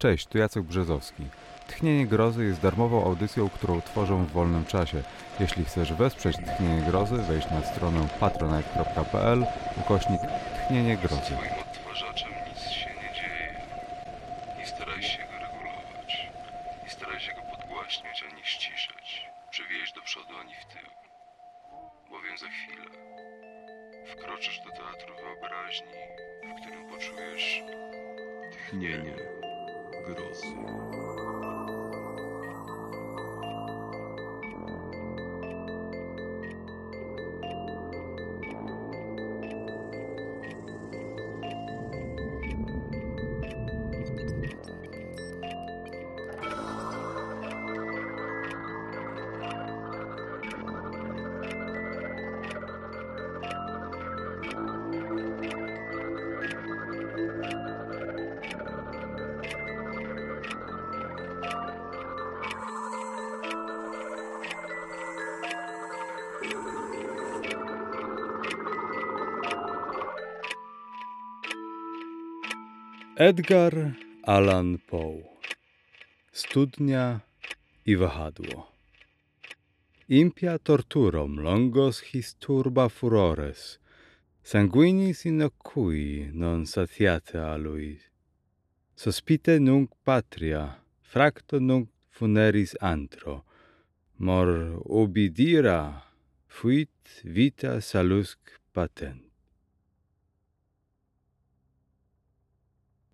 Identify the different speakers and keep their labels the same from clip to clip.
Speaker 1: Cześć, tu Jacek Brzezowski. Tchnienie Grozy jest darmową audycją, którą tworzę w wolnym czasie. Jeśli chcesz wesprzeć Tchnienie Grozy, wejdź na stronę patronite.pl ukośnik Tchnienie Grozy.
Speaker 2: Edgar Allan Poe. Studnia i wahadło Impia torturom longos his turba furores Sanguinis innocui non satiate a Sospite nunc patria, fracto nunc funeris antro. Mor obidira fuit vita salusc patent.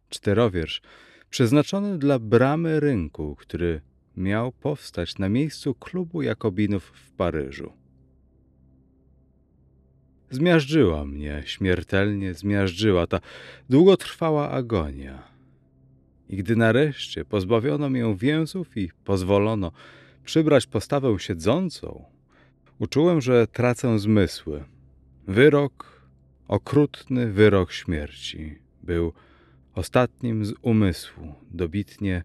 Speaker 2: Czterowiersz przeznaczony dla bramy rynku, który miał powstać na miejscu klubu Jakobinów w Paryżu. Zmiażdżyła mnie, śmiertelnie zmiażdżyła ta długotrwała agonia. I gdy nareszcie pozbawiono mię więzów i pozwolono przybrać postawę siedzącą, uczułem, że tracę zmysły. Wyrok, okrutny wyrok śmierci, był ostatnim z umysłu, dobitnie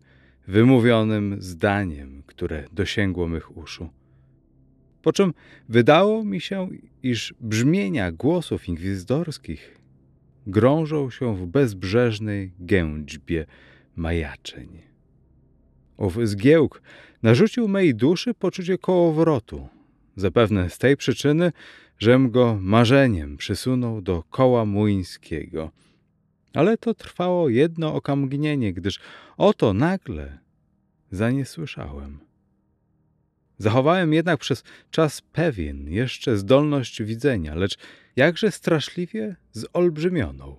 Speaker 2: wymówionym zdaniem, które dosięgło mych uszu. Po czym wydało mi się, iż brzmienia głosów inkwizytorskich grążą się w bezbrzeżnej gędźbie majaczeń. Ów zgiełk narzucił mej duszy poczucie kołowrotu, zapewne z tej przyczyny, żem go marzeniem przysunął do koła młyńskiego – ale to trwało jedno okamgnienie, gdyż oto nagle za nie słyszałem. Zachowałem jednak przez czas pewien jeszcze zdolność widzenia, lecz jakże straszliwie zolbrzymioną.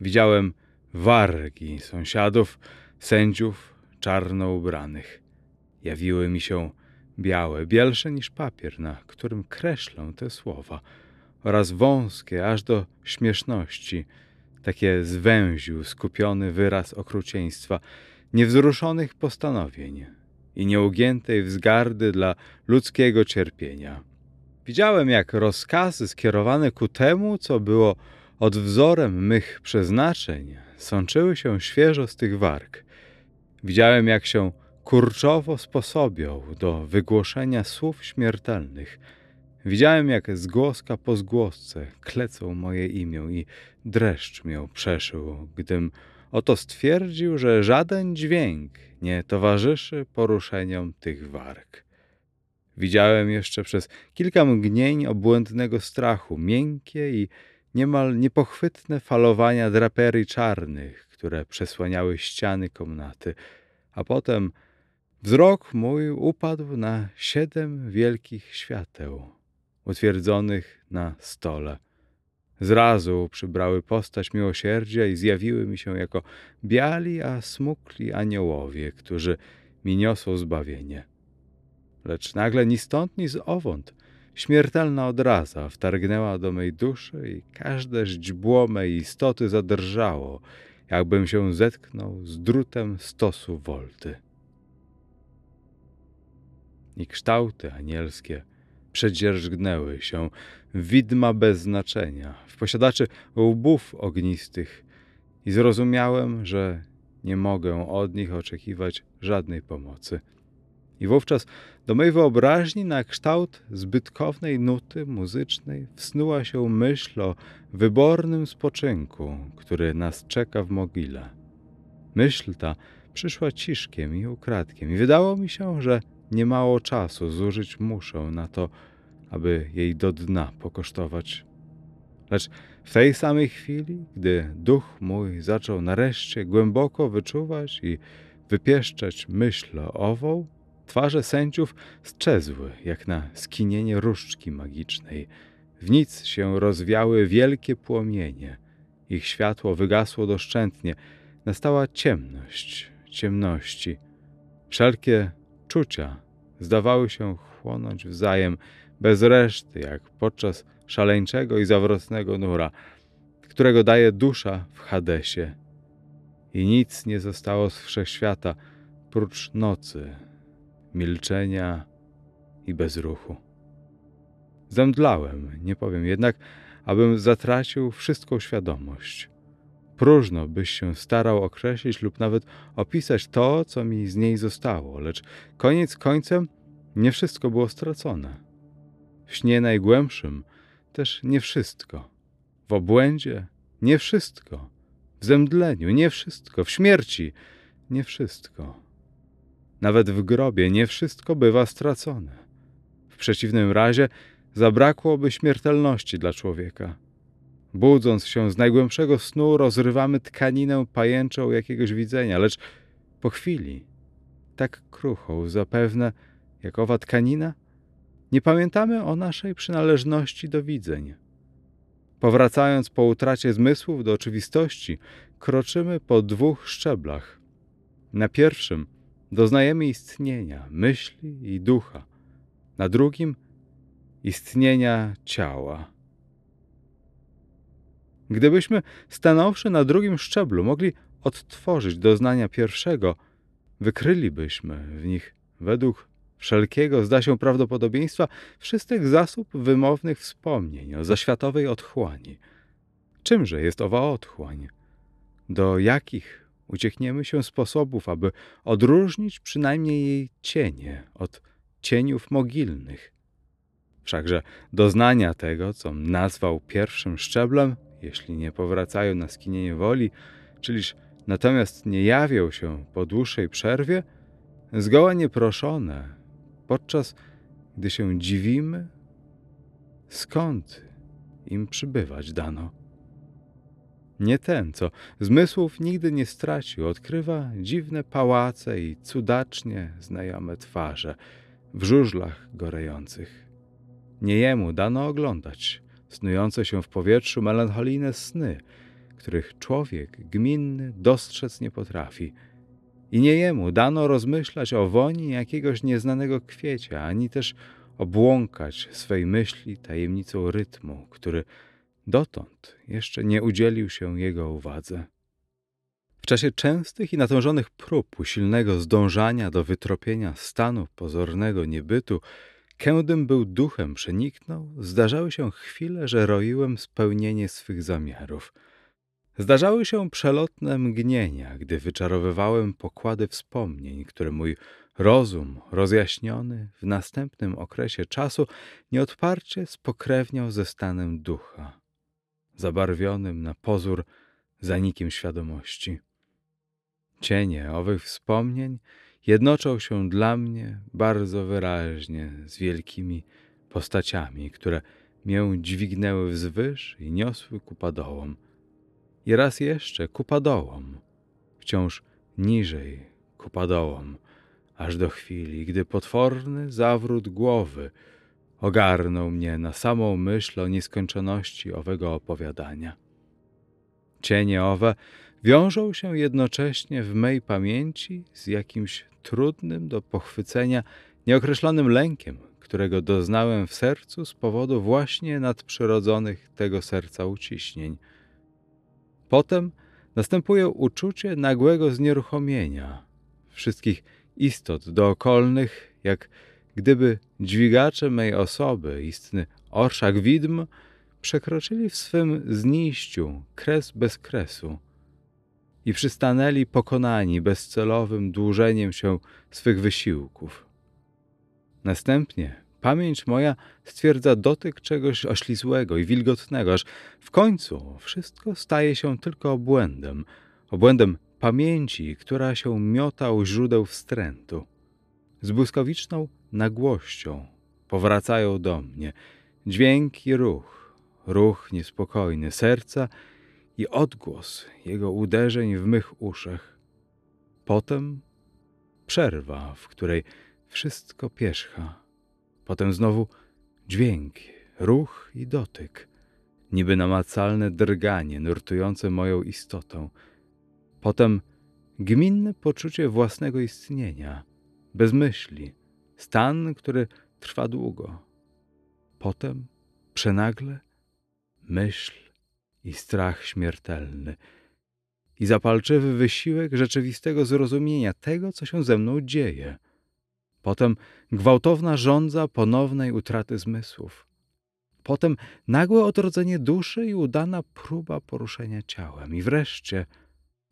Speaker 2: Widziałem wargi sąsiadów, sędziów czarno ubranych. Jawiły mi się białe, bielsze niż papier, na którym kreślę te słowa, oraz wąskie aż do śmieszności, takie zwęził skupiony wyraz okrucieństwa, niewzruszonych postanowień i nieugiętej wzgardy dla ludzkiego cierpienia. Widziałem, jak rozkazy skierowane ku temu, co było odwzorem mych przeznaczeń, sączyły się świeżo z tych warg. Widziałem, jak się kurczowo sposobią do wygłoszenia słów śmiertelnych – Widziałem, jak z głoska po zgłosce klecą moje imię i dreszcz mię przeszył, gdym oto stwierdził, że żaden dźwięk nie towarzyszy poruszeniom tych warg. Widziałem jeszcze przez kilka mgnień obłędnego strachu miękkie i niemal niepochwytne falowania draperii czarnych, które przesłaniały ściany komnaty, a potem wzrok mój upadł na siedem wielkich świateł utwierdzonych na stole. Zrazu przybrały postać miłosierdzia i zjawiły mi się jako biali, a smukli aniołowie, którzy mi niosą zbawienie. Lecz nagle ni stąd, ni z owąd śmiertelna odraza wtargnęła do mej duszy i każde źdźbło mej istoty zadrżało, jakbym się zetknął z drutem stosu wolty. I kształty anielskie przedzierżgnęły się widma bez znaczenia w posiadaczy łbów ognistych i zrozumiałem, że nie mogę od nich oczekiwać żadnej pomocy. I wówczas do mej wyobraźni na kształt zbytkownej nuty muzycznej wsnuła się myśl o wybornym spoczynku, który nas czeka w mogile. Myśl ta przyszła ciszkiem i ukradkiem i wydało mi się, że niemało czasu zużyć muszę na to, aby jej do dna pokosztować. Lecz w tej samej chwili, gdy duch mój zaczął nareszcie głęboko wyczuwać i wypieszczać myśl ową, twarze sędziów sczezły, jak na skinienie różdżki magicznej. W nic się rozwiały wielkie płomienie. Ich światło wygasło doszczętnie. Nastała ciemność, ciemności. Wszelkie czucia zdawały się chłonąć wzajem, bez reszty, jak podczas szaleńczego i zawrotnego nura, którego daje dusza w Hadesie. I nic nie zostało z wszechświata, prócz nocy, milczenia i bezruchu. Zemdlałem, nie powiem jednak, abym zatracił wszystką świadomość. Próżno byś się starał określić lub nawet opisać to, co mi z niej zostało, lecz koniec końcem nie wszystko było stracone. W śnie najgłębszym też nie wszystko. W obłędzie nie wszystko. W zemdleniu nie wszystko. W śmierci nie wszystko. Nawet w grobie nie wszystko bywa stracone. W przeciwnym razie zabrakłoby śmiertelności dla człowieka. Budząc się z najgłębszego snu, rozrywamy tkaninę pajęczą jakiegoś widzenia, lecz po chwili, tak kruchą zapewne jak owa tkanina, nie pamiętamy o naszej przynależności do widzeń. Powracając po utracie zmysłów do oczywistości, kroczymy po dwóch szczeblach. Na pierwszym doznajemy istnienia, myśli i ducha, na drugim istnienia ciała. Gdybyśmy, stanąwszy na drugim szczeblu, mogli odtworzyć doznania pierwszego, wykrylibyśmy w nich według wszelkiego, zda się prawdopodobieństwa, wszystkich zasób wymownych wspomnień o zaświatowej otchłani. Czymże jest owa otchłań? Do jakich uciekniemy się sposobów, aby odróżnić przynajmniej jej cienie od cieniów mogilnych? Wszakże doznania tego, co nazwał pierwszym szczeblem, jeśli nie powracają na skinienie woli, czyliż natomiast nie jawią się po dłuższej przerwie, zgoła nieproszone, podczas gdy się dziwimy, skąd im przybywać dano. Nie ten, co zmysłów nigdy nie stracił, odkrywa dziwne pałace i cudacznie znajome twarze w żużlach gorejących. Nie jemu dano oglądać snujące się w powietrzu melancholijne sny, których człowiek gminny dostrzec nie potrafi – i nie jemu dano rozmyślać o woni jakiegoś nieznanego kwiecia, ani też obłąkać swej myśli tajemnicą rytmu, który dotąd jeszcze nie udzielił się jego uwadze. W czasie częstych i natężonych prób usilnego zdążania do wytropienia stanu pozornego niebytu, kędym był duchem przeniknął, zdarzały się chwile, że roiłem spełnienie swych zamiarów – Zdarzały się przelotne mgnienia, gdy wyczarowywałem pokłady wspomnień, które mój rozum rozjaśniony w następnym okresie czasu nieodparcie spokrewniał ze stanem ducha, zabarwionym na pozór zanikiem świadomości. Cienie owych wspomnień jednoczą się dla mnie bardzo wyraźnie z wielkimi postaciami, które mię dźwignęły wzwyż i niosły ku padołom – i raz jeszcze ku padołom, wciąż niżej ku padołom, aż do chwili, gdy potworny zawrót głowy ogarnął mnie na samą myśl o nieskończoności owego opowiadania. Cienie owe wiążą się jednocześnie w mej pamięci z jakimś trudnym do pochwycenia, nieokreślonym lękiem, którego doznałem w sercu z powodu właśnie nadprzyrodzonych tego serca uciśnień – Potem następuje uczucie nagłego znieruchomienia wszystkich istot dookolnych, jak gdyby dźwigacze mej osoby, istny orszak widm, przekroczyli w swym zniściu kres bez kresu i przystanęli pokonani bezcelowym dłużeniem się swych wysiłków. Następnie Pamięć moja stwierdza dotyk czegoś oślizłego i wilgotnego, aż w końcu wszystko staje się tylko obłędem, obłędem pamięci, która się miota u źródeł wstrętu. Z błyskawiczną nagłością powracają do mnie dźwięk i ruch, ruch niespokojny serca i odgłos jego uderzeń w mych uszach. Potem przerwa, w której wszystko pierzcha. Potem znowu dźwięk, ruch i dotyk, niby namacalne drganie nurtujące moją istotę. Potem gminne poczucie własnego istnienia, bez myśli, stan, który trwa długo. Potem przenagle myśl i strach śmiertelny i zapalczywy wysiłek rzeczywistego zrozumienia tego, co się ze mną dzieje. Potem gwałtowna żądza ponownej utraty zmysłów. Potem nagłe odrodzenie duszy i udana próba poruszenia ciałem. I wreszcie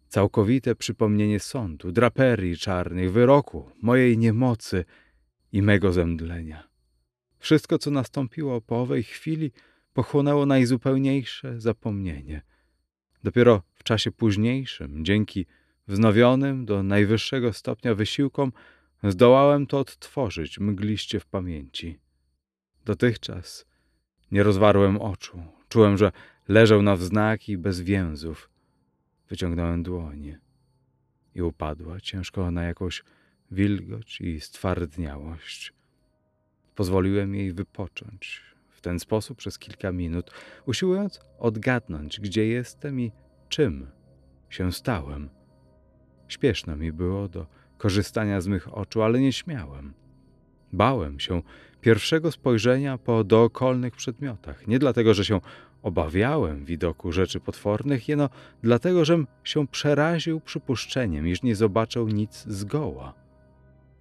Speaker 2: całkowite przypomnienie sądu, draperii czarnych, wyroku, mojej niemocy i mego zemdlenia. Wszystko, co nastąpiło po owej chwili, pochłonęło najzupełniejsze zapomnienie. Dopiero w czasie późniejszym, dzięki wznowionym do najwyższego stopnia wysiłkom, zdołałem to odtworzyć mgliście w pamięci. Dotychczas nie rozwarłem oczu. Czułem, że leżał na wznaki bez więzów. Wyciągnąłem dłonie i upadła ciężko na jakąś wilgoć i stwardniałość. Pozwoliłem jej wypocząć. W ten sposób przez kilka minut, usiłując odgadnąć, gdzie jestem i czym się stałem. Śpieszno mi było do korzystania z mych oczu, ale nie śmiałem. Bałem się pierwszego spojrzenia po dookolnych przedmiotach. Nie dlatego, że się obawiałem widoku rzeczy potwornych, jeno dlatego, żem się przeraził przypuszczeniem, iż nie zobaczył nic zgoła.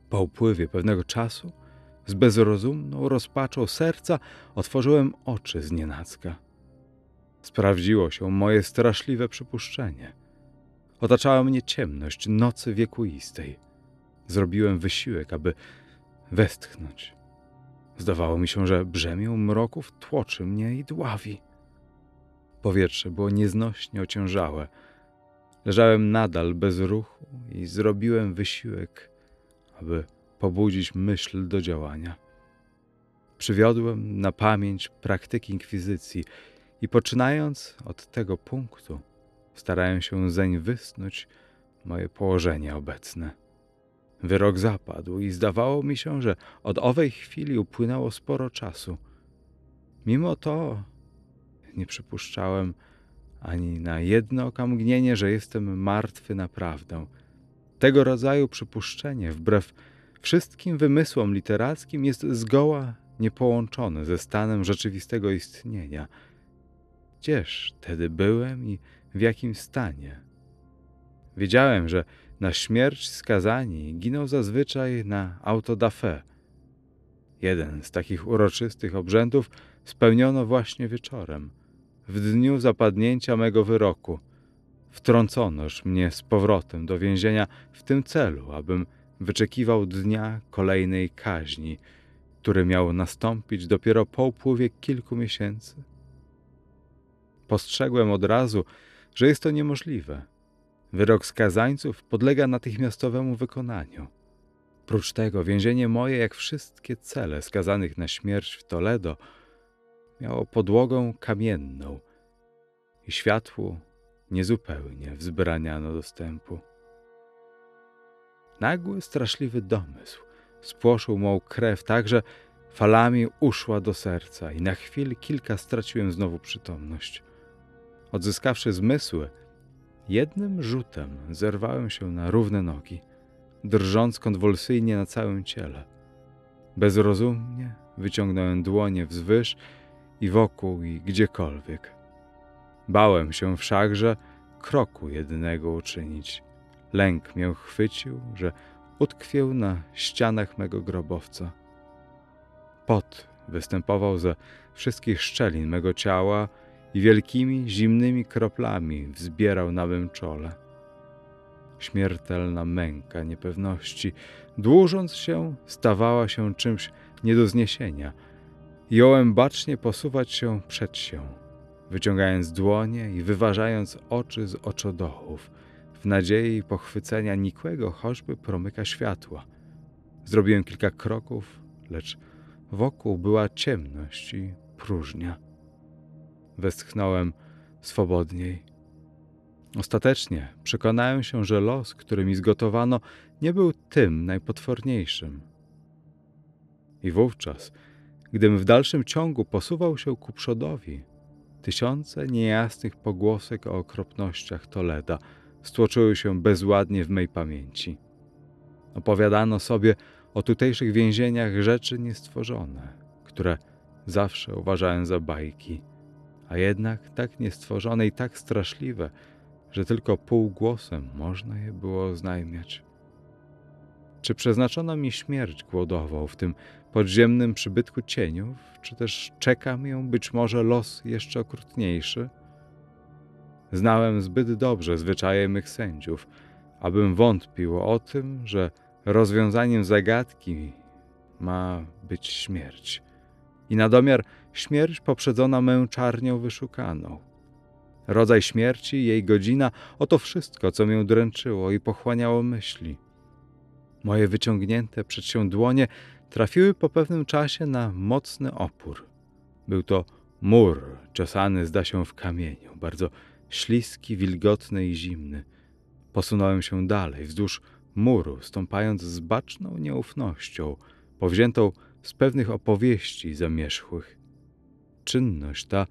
Speaker 2: Po upływie pewnego czasu, z bezrozumną rozpaczą serca, otworzyłem oczy z nienacka. Sprawdziło się moje straszliwe przypuszczenie. Otaczała mnie ciemność nocy wiekuistej. Zrobiłem wysiłek, aby westchnąć. Zdawało mi się, że brzemię mroków tłoczy mnie i dławi. Powietrze było nieznośnie ociężałe. Leżałem nadal bez ruchu i zrobiłem wysiłek, aby pobudzić myśl do działania. Przywiodłem na pamięć praktyki inkwizycji i poczynając od tego punktu, starałem się zeń wysnuć moje położenie obecne. Wyrok zapadł i zdawało mi się, że od owej chwili upłynęło sporo czasu. Mimo to nie przypuszczałem ani na jedno okamgnienie, że jestem martwy naprawdę. Tego rodzaju przypuszczenie, wbrew wszystkim wymysłom literackim, jest zgoła niepołączone ze stanem rzeczywistego istnienia. Gdzież wtedy byłem i w jakim stanie? Wiedziałem, że na śmierć skazani giną zazwyczaj na auto da fe. Jeden z takich uroczystych obrzędów spełniono właśnie wieczorem, w dniu zapadnięcia mego wyroku. Wtrąconoż mnie z powrotem do więzienia w tym celu, abym wyczekiwał dnia kolejnej kaźni, który miał nastąpić dopiero po upływie kilku miesięcy. Postrzegłem od razu, że jest to niemożliwe. Wyrok skazańców podlega natychmiastowemu wykonaniu. Prócz tego więzienie moje, jak wszystkie cele skazanych na śmierć w Toledo, miało podłogę kamienną i światłu niezupełnie wzbraniano dostępu. Nagły, straszliwy domysł spłoszył mą krew tak, że falami uszła do serca i na chwilę kilka straciłem znowu przytomność. Odzyskawszy zmysły, jednym rzutem zerwałem się na równe nogi, drżąc konwulsyjnie na całym ciele. Bezrozumnie wyciągnąłem dłonie wzwyż i wokół i gdziekolwiek. Bałem się wszakże kroku jednego uczynić. Lęk mię chwycił, że utkwię na ścianach mego grobowca. Pot występował ze wszystkich szczelin mego ciała i wielkimi, zimnymi kroplami wzbierał na mym czole. Śmiertelna męka niepewności, dłużąc się, stawała się czymś nie do zniesienia. Jąłem bacznie posuwać się przed się, wyciągając dłonie i wyważając oczy z oczodołów – w nadziei pochwycenia nikłego choćby promyka światła. Zrobiłem kilka kroków, lecz wokół była ciemność i próżnia. Westchnąłem swobodniej. Ostatecznie przekonałem się, że los, który mi zgotowano, nie był tym najpotworniejszym. I wówczas, gdym w dalszym ciągu posuwał się ku przodowi, tysiące niejasnych pogłosek o okropnościach Toleda stłoczyły się bezładnie w mej pamięci. Opowiadano sobie o tutejszych więzieniach rzeczy niestworzone, które zawsze uważałem za bajki, a jednak tak niestworzone i tak straszliwe, że tylko półgłosem można je było oznajmiać. Czy przeznaczono mi śmierć głodową w tym podziemnym przybytku cieniów, czy też czeka mię być może los jeszcze okrutniejszy? Znałem zbyt dobrze zwyczaje mych sędziów, abym wątpił o tym, że rozwiązaniem zagadki ma być śmierć. I na domiar śmierć poprzedzona męczarnią wyszukaną. Rodzaj śmierci, jej godzina, oto wszystko, co mię dręczyło i pochłaniało myśli. Moje wyciągnięte przed się dłonie trafiły po pewnym czasie na mocny opór. Był to mur ciosany, zda się, w kamieniu, bardzo śliski, wilgotny i zimny. Posunąłem się dalej, wzdłuż muru, stąpając z baczną nieufnością, powziętą z pewnych opowieści zamierzchłych. Czynność ta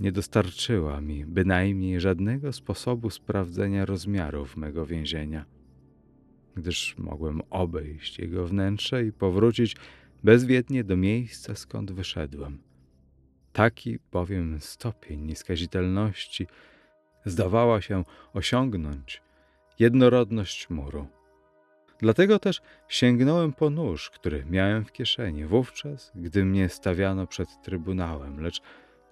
Speaker 2: nie dostarczyła mi bynajmniej żadnego sposobu sprawdzenia rozmiarów mego więzienia, gdyż mogłem obejść jego wnętrze i powrócić bezwiednie do miejsca, skąd wyszedłem. Taki bowiem stopień nieskazitelności zdawała się osiągnąć jednorodność muru. Dlatego też sięgnąłem po nóż, który miałem w kieszeni, wówczas, gdy mnie stawiano przed trybunałem, lecz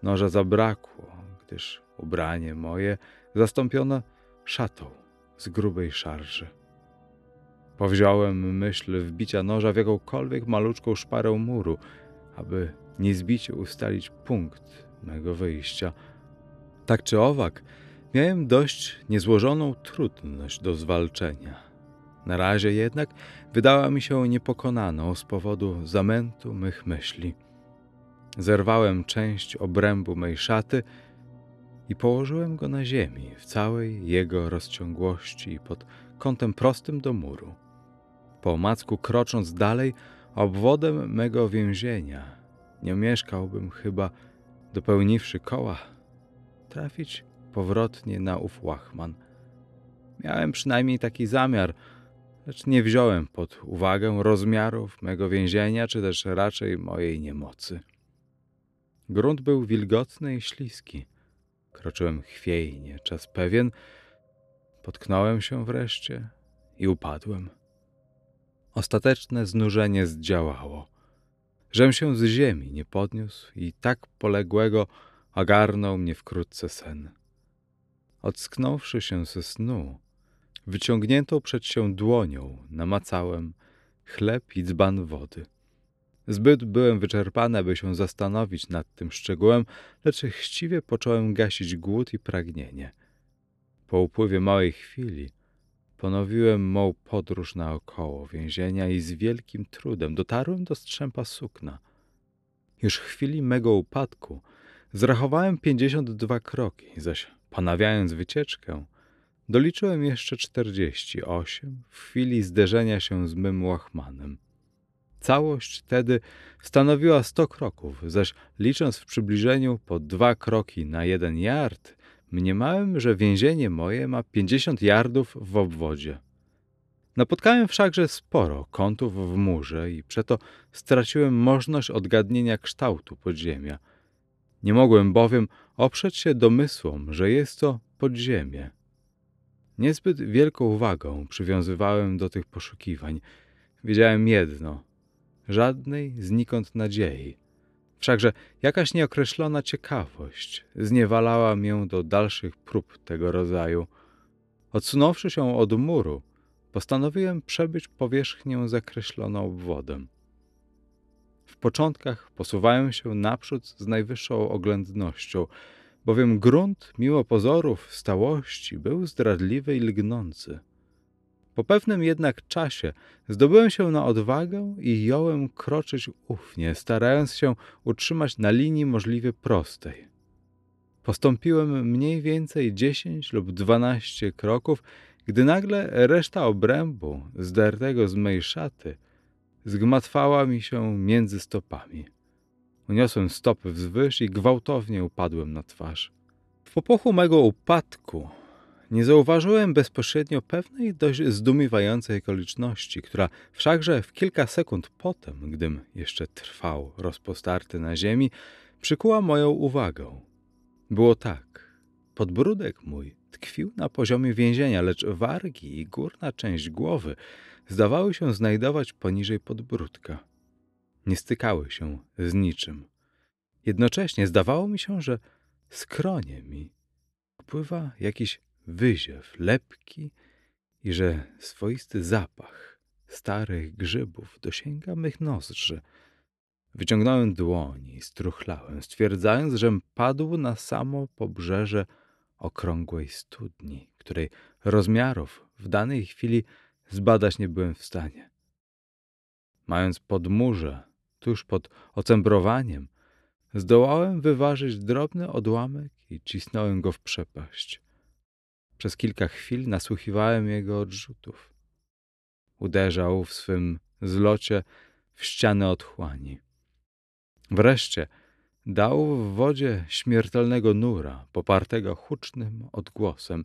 Speaker 2: noża zabrakło, gdyż ubranie moje zastąpiono szatą z grubej szarży. Powziąłem myśl wbicia noża w jakąkolwiek maluczką szparę muru, aby niezbicie ustalić punkt mego wyjścia. Tak czy owak, miałem dość niezłożoną trudność do zwalczenia. Na razie jednak wydała mi się niepokonaną z powodu zamętu mych myśli. Zerwałem część obrębu mej szaty i położyłem go na ziemi w całej jego rozciągłości pod kątem prostym do muru. Po omacku krocząc dalej obwodem mego więzienia, nie mieszkałbym chyba, dopełniwszy koła, trafić powrotnie na ów łachman. Miałem przynajmniej taki zamiar, lecz nie wziąłem pod uwagę rozmiarów mego więzienia, czy też raczej mojej niemocy. Grunt był wilgotny i śliski. Kroczyłem chwiejnie, czas pewien, potknąłem się wreszcie i upadłem. Ostateczne znużenie zdziałało. Żem się z ziemi nie podniósł i tak poległego ogarnął mnie wkrótce sen. Ocknąwszy się ze snu, wyciągniętą przed się dłonią namacałem chleb i dzban wody. Zbyt byłem wyczerpany, aby się zastanowić nad tym szczegółem, lecz chciwie począłem gasić głód i pragnienie. Po upływie małej chwili ponowiłem mą podróż naokoło więzienia i z wielkim trudem dotarłem do strzępa sukna. Już w chwili mego upadku zrachowałem pięćdziesiąt dwa kroki, zaś ponawiając wycieczkę, doliczyłem jeszcze czterdzieści osiem w chwili zderzenia się z mym łachmanem. Całość tedy stanowiła sto kroków, zaś licząc w przybliżeniu po dwa kroki na jeden yard, mniemałem, że więzienie moje ma pięćdziesiąt yardów w obwodzie. Napotkałem wszakże sporo kątów w murze i przeto straciłem możliwość odgadnienia kształtu podziemia. Nie mogłem bowiem oprzeć się domysłom, że jest to podziemie. Niezbyt wielką uwagę przywiązywałem do tych poszukiwań. Wiedziałem jedno – żadnej znikąd nadziei. Wszakże jakaś nieokreślona ciekawość zniewalała mię do dalszych prób tego rodzaju. Odsunąwszy się od muru, postanowiłem przebyć powierzchnię zakreśloną obwodem. W początkach posuwałem się naprzód z najwyższą oględnością, bowiem grunt, mimo pozorów stałości, był zdradliwy i lgnący. Po pewnym jednak czasie zdobyłem się na odwagę i jąłem kroczyć ufnie, starając się utrzymać na linii możliwie prostej. Postąpiłem mniej więcej dziesięć lub dwanaście kroków, gdy nagle reszta obrębu, zdartego z mej szaty, zgmatwała mi się między stopami. Uniosłem stopy wzwyż i gwałtownie upadłem na twarz. W popochu mego upadku nie zauważyłem bezpośrednio pewnej dość zdumiewającej okoliczności, która wszakże w kilka sekund potem, gdym jeszcze trwał rozpostarty na ziemi, przykuła moją uwagę. Było tak. Podbródek mój tkwił na poziomie więzienia, lecz wargi i górna część głowy zdawały się znajdować poniżej podbródka. Nie stykały się z niczym. Jednocześnie zdawało mi się, że skronie mi pływa jakiś wyziew lepki i że swoisty zapach starych grzybów dosięga mych nozdrzy. Wyciągnąłem dłoń i struchlałem, stwierdzając, żem padł na samo pobrzeże okrągłej studni, której rozmiarów w danej chwili zbadać nie byłem w stanie. Mając podmurze tuż pod ocembrowaniem, zdołałem wyważyć drobny odłamek i cisnąłem go w przepaść. Przez kilka chwil nasłuchiwałem jego odrzutów. Uderzał w swym zlocie w ścianę otchłani. Wreszcie dał w wodzie śmiertelnego nura, popartego hucznym odgłosem.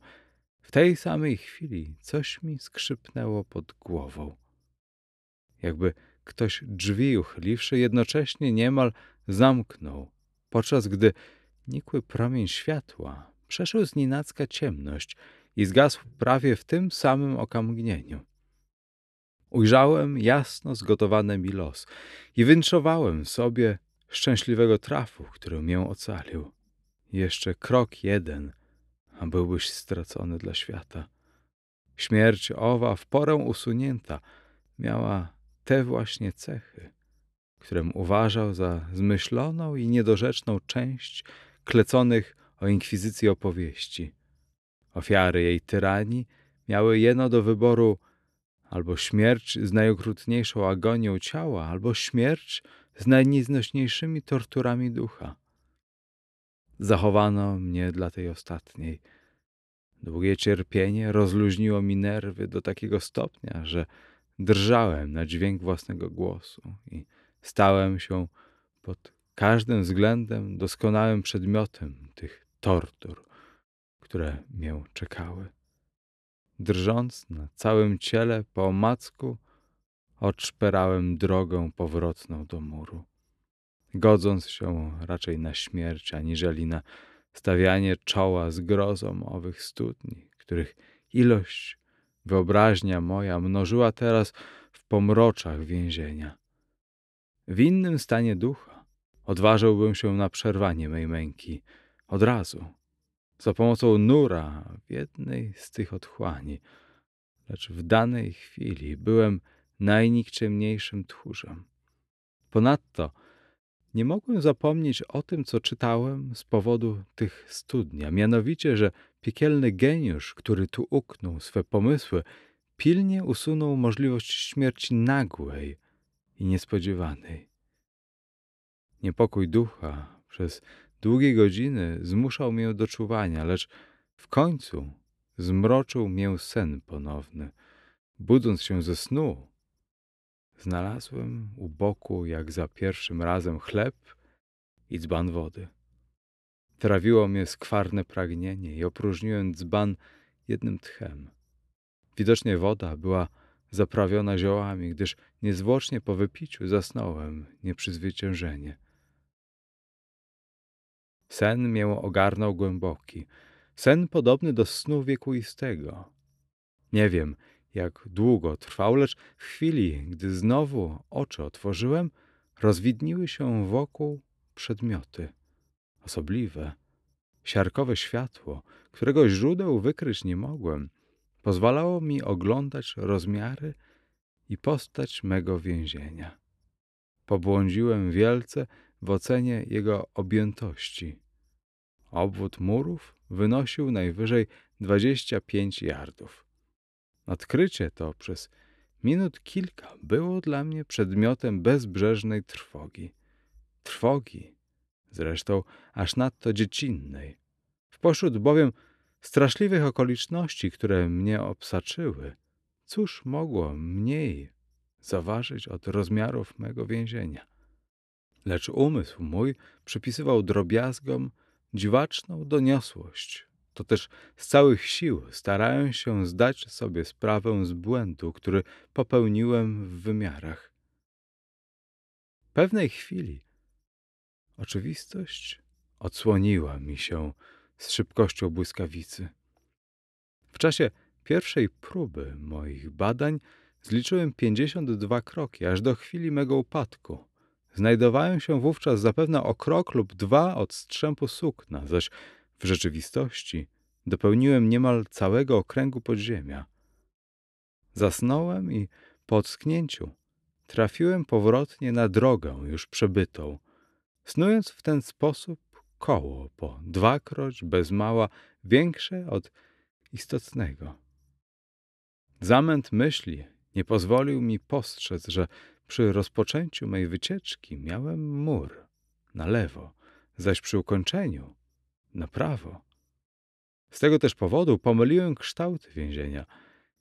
Speaker 2: W tej samej chwili coś mi skrzypnęło pod głową. Jakby ktoś drzwi uchyliwszy, jednocześnie niemal zamknął, podczas gdy nikły promień światła przeszył z nienacka ciemność i zgasł prawie w tym samym okamgnieniu. Ujrzałem jasno zgotowany mi los i wynszowałem sobie szczęśliwego trafu, który mię ocalił. Jeszcze krok jeden, a byłbyś stracony dla świata. Śmierć owa w porę usunięta miała te właśnie cechy, którym uważał za zmyśloną i niedorzeczną część kleconych o inkwizycji opowieści. Ofiary jej tyranii miały jeno do wyboru albo śmierć z najokrutniejszą agonią ciała, albo śmierć z najnieznośniejszymi torturami ducha. Zachowano mnie dla tej ostatniej. Długie cierpienie rozluźniło mi nerwy do takiego stopnia, że drżałem na dźwięk własnego głosu i stałem się pod każdym względem doskonałym przedmiotem tych tortur, które mię czekały. Drżąc na całym ciele po omacku, odszperałem drogę powrotną do muru, godząc się raczej na śmierć, aniżeli na stawianie czoła z grozą owych studni, których ilość wyobraźnia moja mnożyła teraz w pomroczach więzienia. W innym stanie ducha odważyłbym się na przerwanie mej męki od razu, za pomocą nura w jednej z tych otchłani, lecz w danej chwili byłem najnikczemniejszym tchórzem. Ponadto nie mogłem zapomnieć o tym, co czytałem z powodu tych studni, a mianowicie, że piekielny geniusz, który tu uknął swe pomysły, pilnie usunął możliwość śmierci nagłej i niespodziewanej. Niepokój ducha przez długie godziny zmuszał mnie do czuwania, lecz w końcu zmroczył mię sen ponowny. Budząc się ze snu, znalazłem u boku, jak za pierwszym razem, chleb i dzban wody. Trawiło mnie skwarne pragnienie i opróżniłem dzban jednym tchem. Widocznie woda była zaprawiona ziołami, gdyż niezwłocznie po wypiciu zasnąłem nieprzezwyciężenie. Sen mię ogarnął głęboki, sen podobny do snu wiekuistego. Nie wiem, jak długo trwał, lecz w chwili, gdy znowu oczy otworzyłem, rozwidniły się wokół przedmioty. Osobliwe, siarkowe światło, którego źródeł wykryć nie mogłem, pozwalało mi oglądać rozmiary i postać mego więzienia. Pobłądziłem wielce w ocenie jego objętości. Obwód murów wynosił najwyżej 25 yardów. Odkrycie to przez minut kilka było dla mnie przedmiotem bezbrzeżnej trwogi. Trwogi, zresztą aż nadto dziecinnej. Wpośród bowiem straszliwych okoliczności, które mnie obsaczyły, cóż mogło mniej zaważyć od rozmiarów mego więzienia? Lecz umysł mój przypisywał drobiazgom dziwaczną doniosłość. To też z całych sił starałem się zdać sobie sprawę z błędu, który popełniłem w wymiarach. Pewnej chwili oczywistość odsłoniła mi się z szybkością błyskawicy. W czasie pierwszej próby moich badań zliczyłem pięćdziesiąt dwa kroki, aż do chwili mego upadku. Znajdowałem się wówczas zapewne o krok lub dwa od strzępu sukna, zaś w rzeczywistości dopełniłem niemal całego okręgu podziemia. Zasnąłem i po ocknięciu trafiłem powrotnie na drogę już przebytą, snując w ten sposób koło po dwakroć bez mała większe od istotnego. Zamęt myśli nie pozwolił mi postrzec, że przy rozpoczęciu mej wycieczki miałem mur na lewo, zaś przy ukończeniu na prawo. Z tego też powodu pomyliłem kształty więzienia.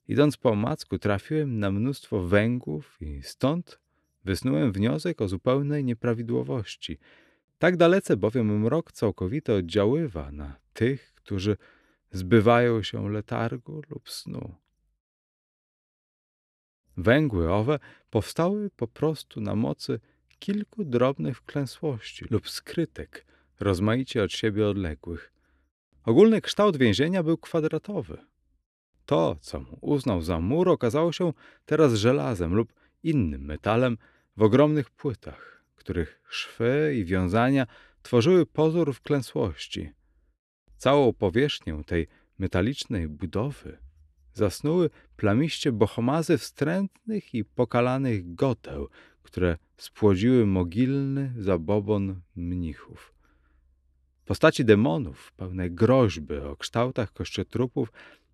Speaker 2: Idąc po macku trafiłem na mnóstwo węgłów i stąd wysnułem wniosek o zupełnej nieprawidłowości. Tak dalece bowiem mrok całkowity oddziaływa na tych, którzy zbywają się letargu lub snu. Węgły owe powstały po prostu na mocy kilku drobnych wklęsłości lub skrytek, rozmaicie od siebie odległych. Ogólny kształt więzienia był kwadratowy. To, co mu uznał za mur, okazało się teraz żelazem lub innym metalem w ogromnych płytach, których szwy i wiązania tworzyły pozór wklęsłości. Całą powierzchnię tej metalicznej budowy zasnuły plamiście bohomazy wstrętnych i pokalanych goteł, które spłodziły mogilny zabobon mnichów. Postaci demonów, pełne groźby o kształtach kościotrupów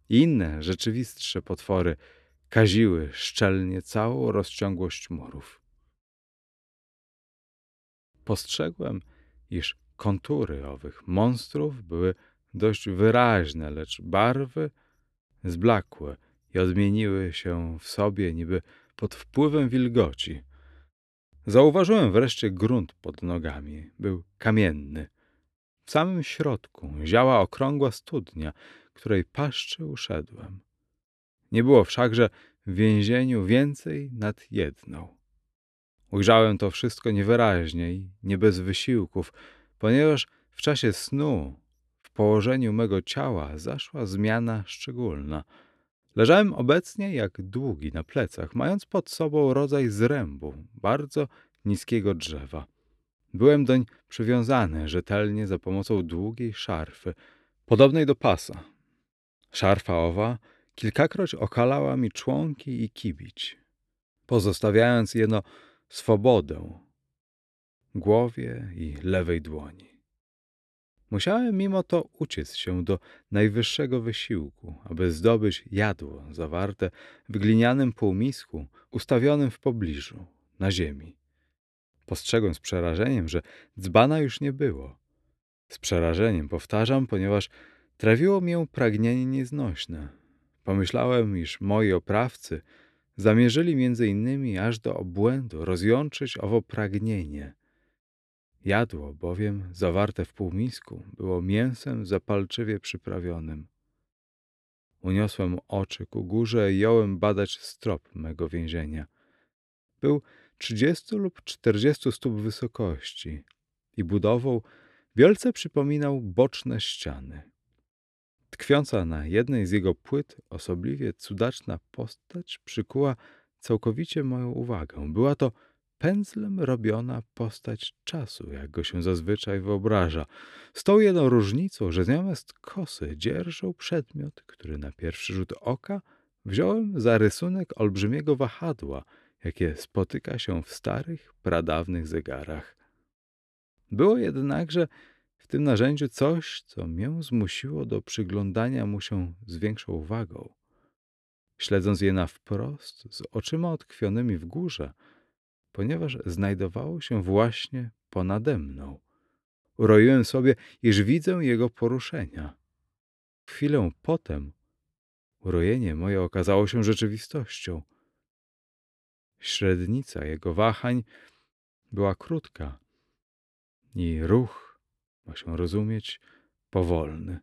Speaker 2: i inne rzeczywistsze potwory kaziły szczelnie całą rozciągłość murów. Postrzegłem, iż kontury owych monstrów były dość wyraźne, lecz barwy zblakłe i odmieniły się w sobie niby pod wpływem wilgoci. Zauważyłem wreszcie grunt pod nogami. Był kamienny. W samym środku ziała okrągła studnia, której paszczy uszedłem. Nie było wszakże w więzieniu więcej nad jedną. Ujrzałem to wszystko niewyraźnie i nie bez wysiłków, ponieważ w czasie snu w położeniu mego ciała zaszła zmiana szczególna. Leżałem obecnie jak długi na plecach, mając pod sobą rodzaj zrębu, bardzo niskiego drzewa. Byłem doń przywiązany rzetelnie za pomocą długiej szarfy, podobnej do pasa. Szarfa owa kilkakroć okalała mi członki i kibić, pozostawiając jeno swobodę głowie i lewej dłoni. Musiałem mimo to uciec się do najwyższego wysiłku, aby zdobyć jadło zawarte w glinianym półmisku ustawionym w pobliżu, na ziemi. Postrzegłem z przerażeniem, że dzbana już nie było. Z przerażeniem powtarzam, ponieważ trawiło mię pragnienie nieznośne. Pomyślałem, iż moi oprawcy zamierzyli między innymi aż do obłędu rozjączyć owo pragnienie. Jadło bowiem zawarte w półmisku było mięsem zapalczywie przyprawionym. Uniosłem oczy ku górze i jąłem badać strop mego więzienia. Był trzydziestu lub czterdziestu stóp wysokości i budową wielce przypominał boczne ściany. Tkwiąca na jednej z jego płyt osobliwie cudaczna postać przykuła całkowicie moją uwagę. Była to pędzlem robiona postać czasu, jak go się zazwyczaj wyobraża. Z tą jedną różnicą, że zamiast kosy dzierżał przedmiot, który na pierwszy rzut oka wziąłem za rysunek olbrzymiego wahadła, jakie spotyka się w starych, pradawnych zegarach. Było jednakże w tym narzędziu coś, co mię zmusiło do przyglądania mu się z większą uwagą. Śledząc je na wprost, z oczyma otkwionymi w górze, ponieważ znajdowało się właśnie ponade mną. Uroiłem sobie, iż widzę jego poruszenia. Chwilę potem urojenie moje okazało się rzeczywistością. Średnica jego wahań była krótka i ruch, ma się rozumieć, powolny.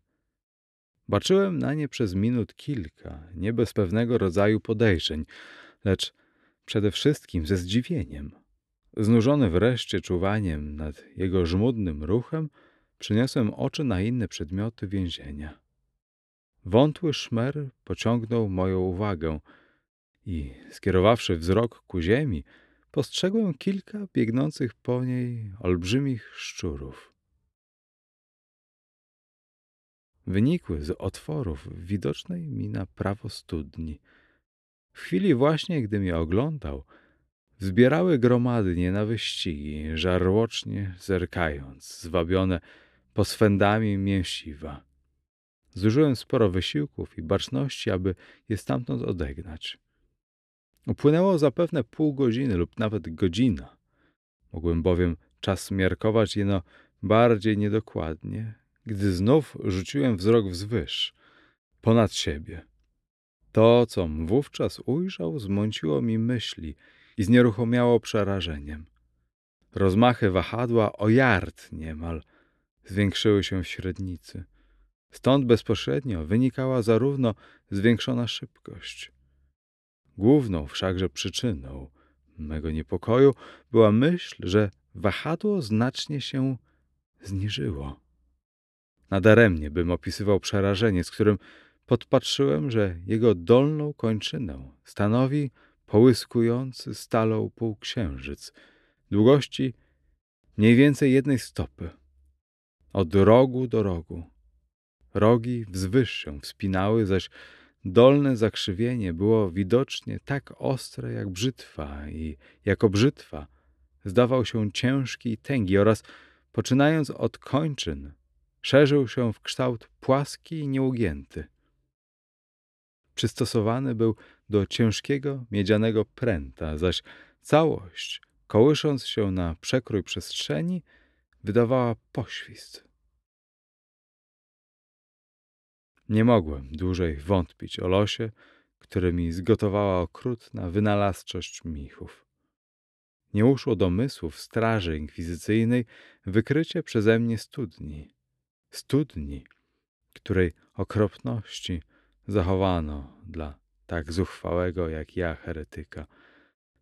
Speaker 2: Baczyłem na nie przez minut kilka, nie bez pewnego rodzaju podejrzeń, lecz przede wszystkim ze zdziwieniem. Znużony wreszcie czuwaniem nad jego żmudnym ruchem, przyniosłem oczy na inne przedmioty więzienia. Wątły szmer pociągnął moją uwagę i, skierowawszy wzrok ku ziemi, postrzegłem kilka biegnących po niej olbrzymich szczurów. Wynikły z otworów widocznej mi na prawo studni. W chwili właśnie, gdy mnie oglądał, zbierały gromadnie na wyścigi, żarłocznie zerkając, zwabione poswędami mięsiwa. Zużyłem sporo wysiłków i baczności, aby je stamtąd odegnać. Upłynęło zapewne pół godziny lub nawet godzina. Mogłem bowiem czas miarkować jeno bardziej niedokładnie, gdy znów rzuciłem wzrok wzwyż, ponad siebie. To, com wówczas ujrzał, zmąciło mi myśli i znieruchomiało przerażeniem. Rozmachy wahadła o yard niemal zwiększyły się w średnicy. Stąd bezpośrednio wynikała zarówno zwiększona szybkość. Główną wszakże przyczyną mego niepokoju była myśl, że wahadło znacznie się zniżyło. Nadaremnie bym opisywał przerażenie, z którym podpatrzyłem, że jego dolną kończynę stanowi połyskujący stalą półksiężyc, długości mniej więcej jednej stopy, od rogu do rogu. Rogi wzwyż się wspinały, zaś dolne zakrzywienie było widocznie tak ostre jak brzytwa i jako brzytwa zdawał się ciężki i tęgi oraz poczynając od kończyn szerzył się w kształt płaski i nieugięty. Przystosowany był do ciężkiego miedzianego pręta, zaś całość, kołysząc się na przekrój przestrzeni, wydawała poświst. Nie mogłem dłużej wątpić o losie, który mi zgotowała okrutna wynalazczość michów. Nie uszło do mysłów straży inkwizycyjnej wykrycie przeze mnie studni. Studni, której okropności zachowano dla tak zuchwałego jak ja heretyka.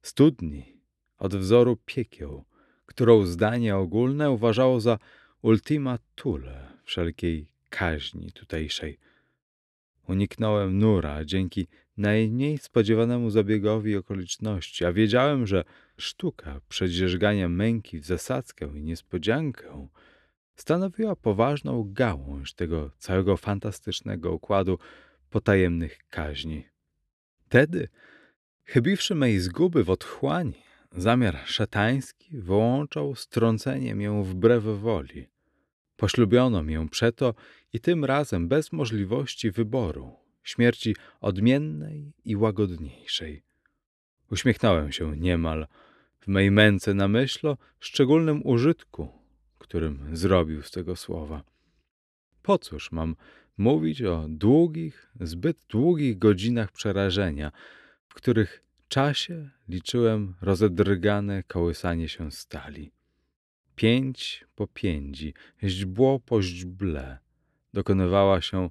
Speaker 2: Studni od wzoru piekieł, którą zdanie ogólne uważało za ultima thule wszelkiej kaźni tutejszej. Uniknąłem nura dzięki najmniej spodziewanemu zabiegowi okoliczności, a wiedziałem, że sztuka przedzierzgania męki w zasadzkę i niespodziankę stanowiła poważną gałąź tego całego fantastycznego układu potajemnych kaźni. Tedy, chybiwszy mej zguby w otchłani, zamiar szatański wyłączał strącenie mię wbrew woli. Poślubiono mię przeto i tym razem bez możliwości wyboru, śmierci odmiennej i łagodniejszej. Uśmiechnąłem się niemal w mej męce na myśl o szczególnym użytku, którym zrobił z tego słowa. Po cóż mam mówić o długich, zbyt długich godzinach przerażenia, w których czasie liczyłem rozedrgane kołysanie się stali. Pięć po piędzi, źdźbło po źdźble dokonywała się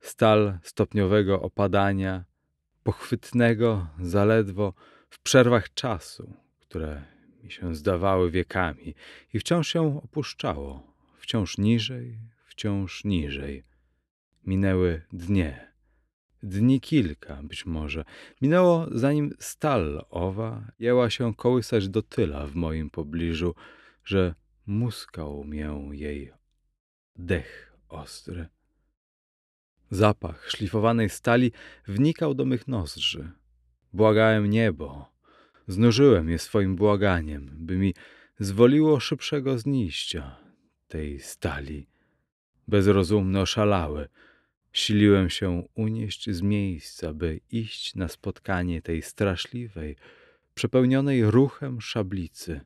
Speaker 2: stal stopniowego opadania, pochwytnego zaledwo w przerwach czasu, które mi się zdawały wiekami i wciąż się opuszczało, wciąż niżej, wciąż niżej. Minęły dnie, dni kilka być może. Minęło zanim stal owa jęła się kołysać do tyla w moim pobliżu, że muskał mię jej dech ostry. Zapach szlifowanej stali wnikał do mych nozdrzy. Błagałem niebo. Znużyłem je swoim błaganiem, by mi zwoliło szybszego zniścia. tej stali. Bezrozumny, oszalały. Siliłem się unieść z miejsca, by iść na spotkanie tej straszliwej, przepełnionej ruchem szablicy.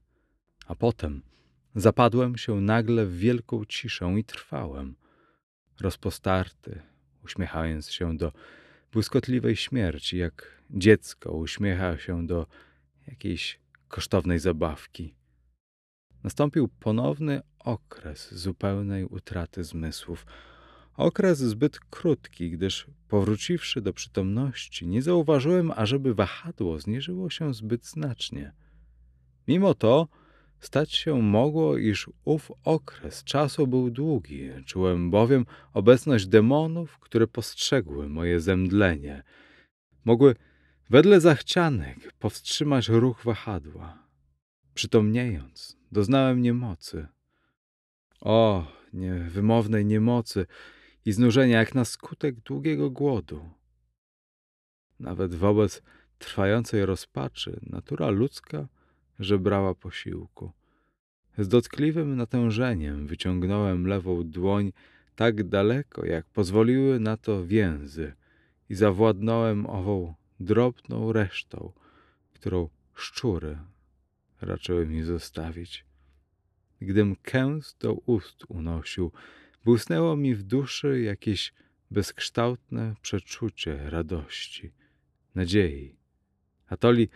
Speaker 2: A potem zapadłem się nagle w wielką ciszę i trwałem. Rozpostarty, uśmiechając się do błyskotliwej śmierci, jak dziecko uśmiecha się do jakiejś kosztownej zabawki. Nastąpił ponowny okres zupełnej utraty zmysłów. Okres zbyt krótki, gdyż powróciwszy do przytomności, nie zauważyłem, ażeby wahadło zniżyło się zbyt znacznie. Mimo to stać się mogło, iż ów okres czasu był długi. Czułem bowiem obecność demonów, które postrzegły moje zemdlenie. Mogły wedle zachcianek powstrzymać ruch wahadła. Przytomniejąc, doznałem niemocy. O, niewymownej niemocy i znużenia, jak na skutek długiego głodu. Nawet wobec trwającej rozpaczy natura ludzka żebrała posiłku. Z dotkliwym natężeniem wyciągnąłem lewą dłoń tak daleko, jak pozwoliły na to więzy i zawładnąłem ową drobną resztą, którą szczury raczyły mi zostawić. Gdym kęs do ust unosił, błysnęło mi w duszy jakieś bezkształtne przeczucie radości, nadziei. A toli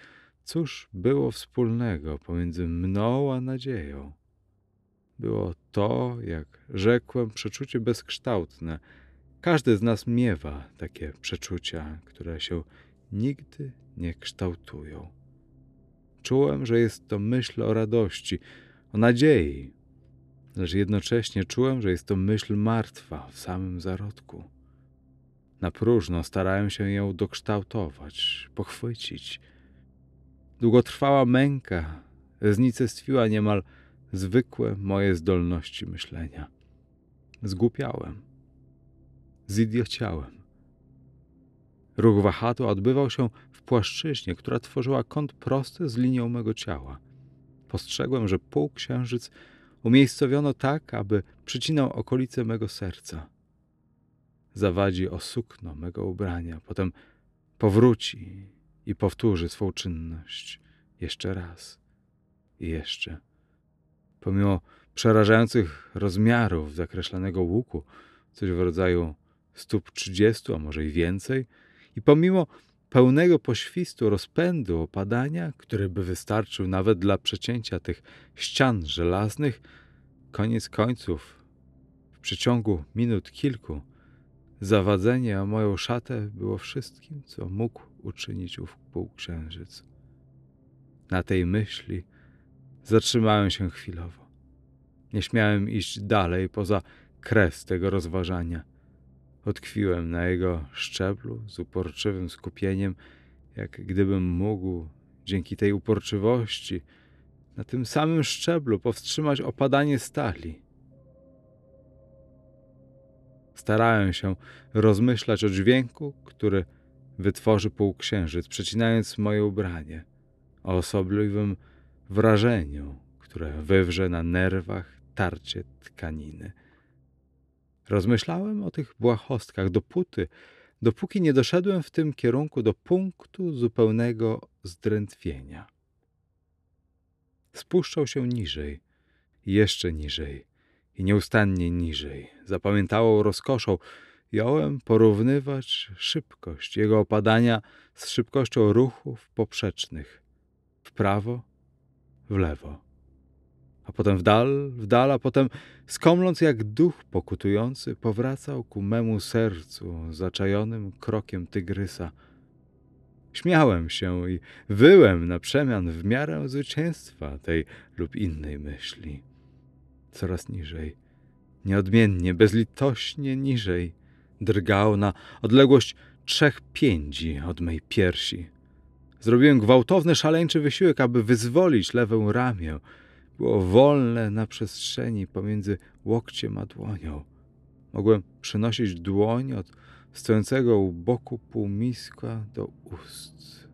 Speaker 2: cóż było wspólnego pomiędzy mną a nadzieją? Było to, jak rzekłem, przeczucie bezkształtne. Każdy z nas miewa takie przeczucia, które się nigdy nie kształtują. Czułem, że jest to myśl o radości, o nadziei, lecz jednocześnie czułem, że jest to myśl martwa w samym zarodku. Na próżno starałem się ją dokształtować, pochwycić. Długotrwała męka znicestwiła niemal zwykłe moje zdolności myślenia. Zgłupiałem, zidiociałem. Ruch wahadła odbywał się w płaszczyźnie, która tworzyła kąt prosty z linią mego ciała. Postrzegłem, że półksiężyc umiejscowiono tak, aby przycinał okolice mego serca. Zawadzi o sukno mego ubrania, potem powróci i powtórzy swą czynność jeszcze raz i jeszcze. Pomimo przerażających rozmiarów zakreślonego łuku, coś w rodzaju stóp trzydziestu, a może i więcej, i pomimo pełnego poświstu rozpędu opadania, który by wystarczył nawet dla przecięcia tych ścian żelaznych, koniec końców, w przeciągu minut kilku, zawadzenie o moją szatę było wszystkim, co mógł uczynić ów półksiężyc. Na tej myśli zatrzymałem się chwilowo. Nie śmiałem iść dalej poza kres tego rozważania – Utkwiłem na jego szczeblu z uporczywym skupieniem, jak gdybym mógł dzięki tej uporczywości na tym samym szczeblu powstrzymać opadanie stali. Starałem się rozmyślać o dźwięku, który wytworzy półksiężyc, przecinając moje ubranie, o osobliwym wrażeniu, które wywrze na nerwach tarcie tkaniny. Rozmyślałem o tych błahostkach dopóty, dopóki nie doszedłem w tym kierunku do punktu zupełnego zdrętwienia. Spuszczał się niżej, jeszcze niżej i nieustannie niżej. Zapamiętałą rozkoszą jąłem porównywać szybkość jego opadania z szybkością ruchów poprzecznych w prawo, w lewo a potem w dal, w dal, a potem skomląc jak duch pokutujący, powracał ku memu sercu zaczajonym krokiem tygrysa. Śmiałem się i wyłem na przemian w miarę zwycięstwa tej lub innej myśli. Coraz niżej, nieodmiennie, bezlitośnie niżej, drgał na odległość trzech piędzi od mej piersi. Zrobiłem gwałtowny, szaleńczy wysiłek, aby wyzwolić lewę ramię, było wolne na przestrzeni pomiędzy łokciem a dłonią. Mogłem przynosić dłoń od stojącego u boku półmiska do ust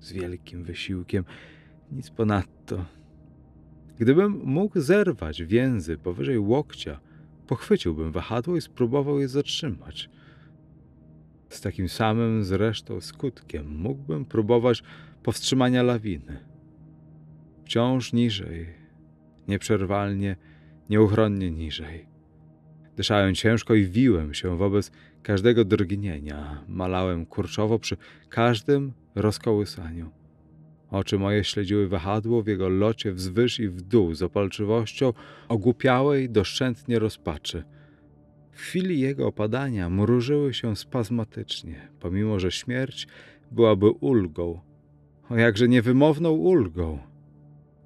Speaker 2: z wielkim wysiłkiem. Nic ponadto. Gdybym mógł zerwać więzy powyżej łokcia, pochwyciłbym wahadło i spróbował je zatrzymać. Z takim samym zresztą skutkiem mógłbym próbować powstrzymania lawiny. Wciąż niżej, nieprzerwalnie, nieuchronnie niżej. Dyszałem ciężko i wiłem się wobec każdego drgnienia. Malałem kurczowo przy każdym rozkołysaniu. Oczy moje śledziły wahadło w jego locie wzwyż i w dół z opalczywością ogłupiałej doszczętnie rozpaczy. W chwili jego opadania mrużyły się spazmatycznie, pomimo że śmierć byłaby ulgą, o jakże niewymowną ulgą.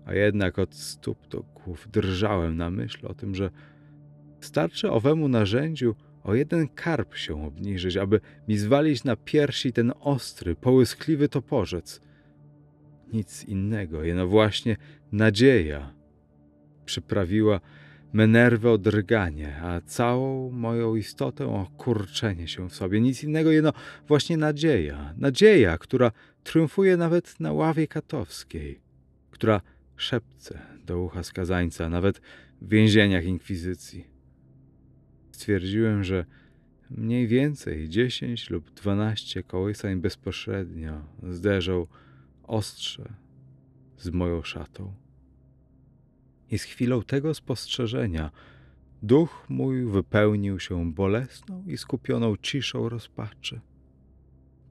Speaker 2: A jednak od stóp do głów drżałem na myśl o tym, że starczy owemu narzędziu o jeden karp się obniżyć, aby mi zwalić na piersi ten ostry, połyskliwy toporzec. Nic innego, jeno właśnie nadzieja przyprawiła me nerwy o drganie, a całą moją istotę o kurczenie się w sobie. Nic innego, jeno właśnie nadzieja. Nadzieja, która triumfuje nawet na ławie katowskiej, która szepce do ucha skazańca, nawet w więzieniach inkwizycji. Stwierdziłem, że mniej więcej dziesięć lub dwanaście kołysań bezpośrednio zderzą ostrze z moją szatą. I z chwilą tego spostrzeżenia duch mój wypełnił się bolesną i skupioną ciszą rozpaczy.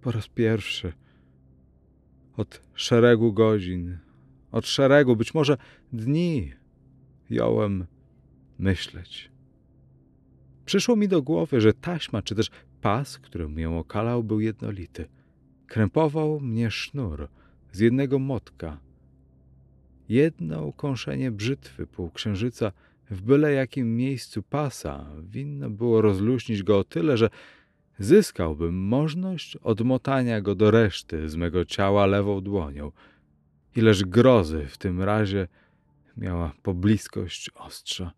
Speaker 2: Po raz pierwszy od szeregu godzin, od szeregu, być może dni, jąłem myśleć. Przyszło mi do głowy, że taśma, czy też pas, który mnie okalał, był jednolity. Krępował mnie sznur z jednego motka. Jedno ukąszenie brzytwy półksiężyca w byle jakim miejscu pasa winno było rozluźnić go o tyle, że zyskałbym możność odmotania go do reszty z mego ciała lewą dłonią. Ileż grozy w tym razie miała pobliskość ostrza.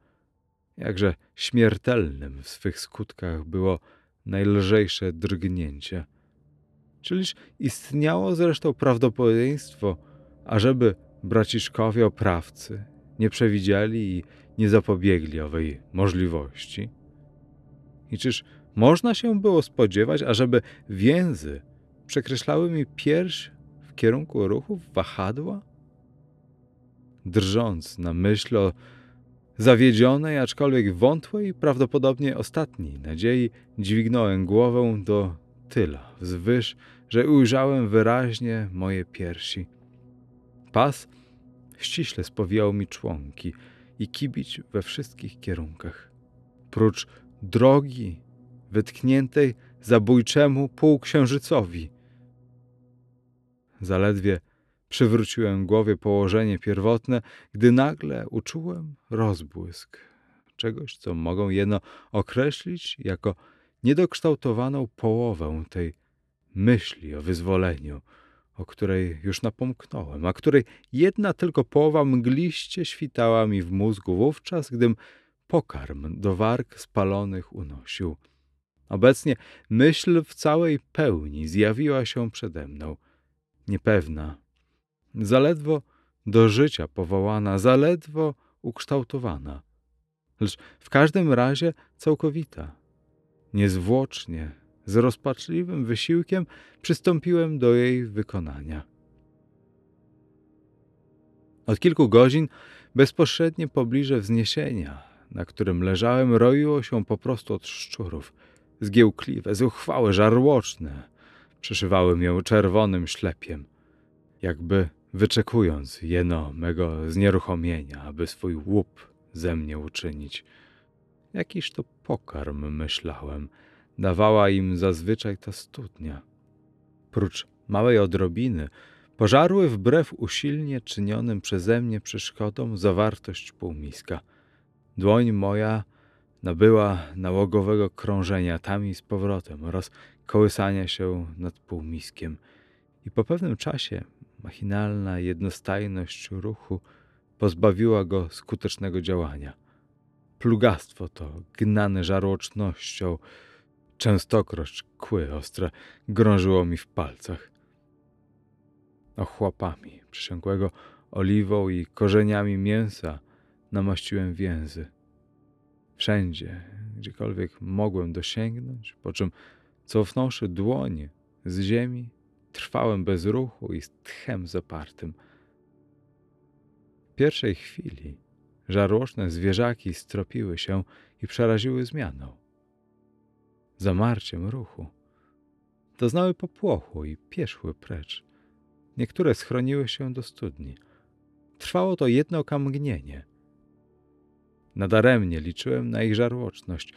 Speaker 2: Jakże śmiertelnym w swych skutkach było najlżejsze drgnięcie. Czyliż istniało zresztą prawdopodobieństwo, ażeby braciszkowie oprawcy nie przewidzieli i nie zapobiegli owej możliwości? I czyż można się było spodziewać, ażeby więzy przekreślały mi pierś w kierunku ruchów wahadła? Drżąc na myśl o zawiedzionej, aczkolwiek wątłej, prawdopodobnie ostatniej nadziei, dźwignąłem głowę do tyla, wzwyż, że ujrzałem wyraźnie moje piersi. Pas ściśle spowijał mi członki i kibić we wszystkich kierunkach. Prócz drogi wytkniętej zabójczemu półksiężycowi. Zaledwie przywróciłem głowie położenie pierwotne, gdy nagle uczułem rozbłysk czegoś, co mogą jeno określić jako niedokształtowaną połowę tej myśli o wyzwoleniu, o której już napomknąłem, a której jedna tylko połowa mgliście świtała mi w mózgu wówczas, gdym pokarm do warg spalonych unosił. Obecnie myśl w całej pełni zjawiła się przede mną, niepewna, zaledwo do życia powołana, zaledwo ukształtowana, lecz w każdym razie całkowita. Niezwłocznie, z rozpaczliwym wysiłkiem przystąpiłem do jej wykonania. Od kilku godzin bezpośrednie pobliże wzniesienia, na którym leżałem, roiło się po prostu od szczurów. Zgiełkliwe, zuchwałe, żarłoczne. Przeszywały mię czerwonym ślepiem, jakby wyczekując jeno mego znieruchomienia, aby swój łup ze mnie uczynić. Jakiż to pokarm, myślałem, dawała im zazwyczaj ta studnia. Prócz małej odrobiny, pożarły wbrew usilnie czynionym przeze mnie przeszkodom zawartość półmiska. Dłoń moja nabyła nałogowego krążenia tam i z powrotem oraz kołysania się nad półmiskiem i po pewnym czasie machinalna jednostajność ruchu pozbawiła go skutecznego działania. Plugastwo to, gnane żarłocznością, częstokroć kły ostre grążyło mi w palcach. Ochłapami przysiągłego oliwą i korzeniami mięsa namaściłem więzy. Wszędzie, gdziekolwiek mogłem dosięgnąć, po czym cofnąwszy dłoń z ziemi, trwałem bez ruchu i z tchem zapartym. W pierwszej chwili żarłoczne zwierzaki stropiły się i przeraziły zmianą. Zamarciem ruchu doznały popłochu i pieszły precz. Niektóre schroniły się do studni. Trwało to jedno okamgnienie. Nadaremnie liczyłem na ich żarłoczność,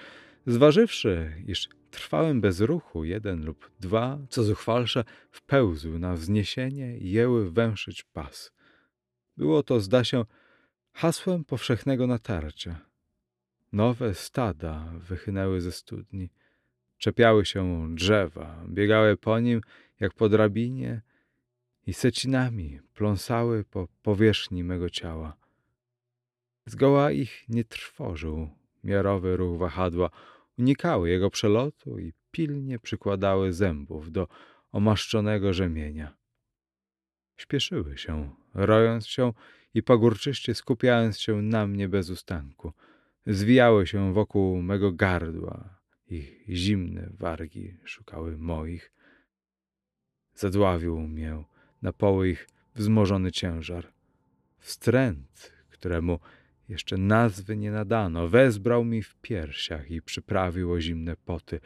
Speaker 2: zważywszy, iż trwałem bez ruchu jeden lub dwa, co zuchwalsze, wpełzły na wzniesienie i jęły węszyć pas. Było to, zda się, hasłem powszechnego natarcia. Nowe stada wychynęły ze studni, czepiały się drzewa, biegały po nim jak po drabinie i secinami pląsały po powierzchni mego ciała. Zgoła ich nie trwożył miarowy ruch wahadła, unikały jego przelotu i pilnie przykładały zębów do omaszczonego rzemienia. Śpieszyły się, rojąc się i pagórczyście skupiając się na mnie bez ustanku. Zwijały się wokół mego gardła, ich zimne wargi szukały moich. Zadławił mię na poły ich wzmożony ciężar. Wstręt, któremu jeszcze nazwy nie nadano, wezbrał mi w piersiach i przyprawił o zimne poty,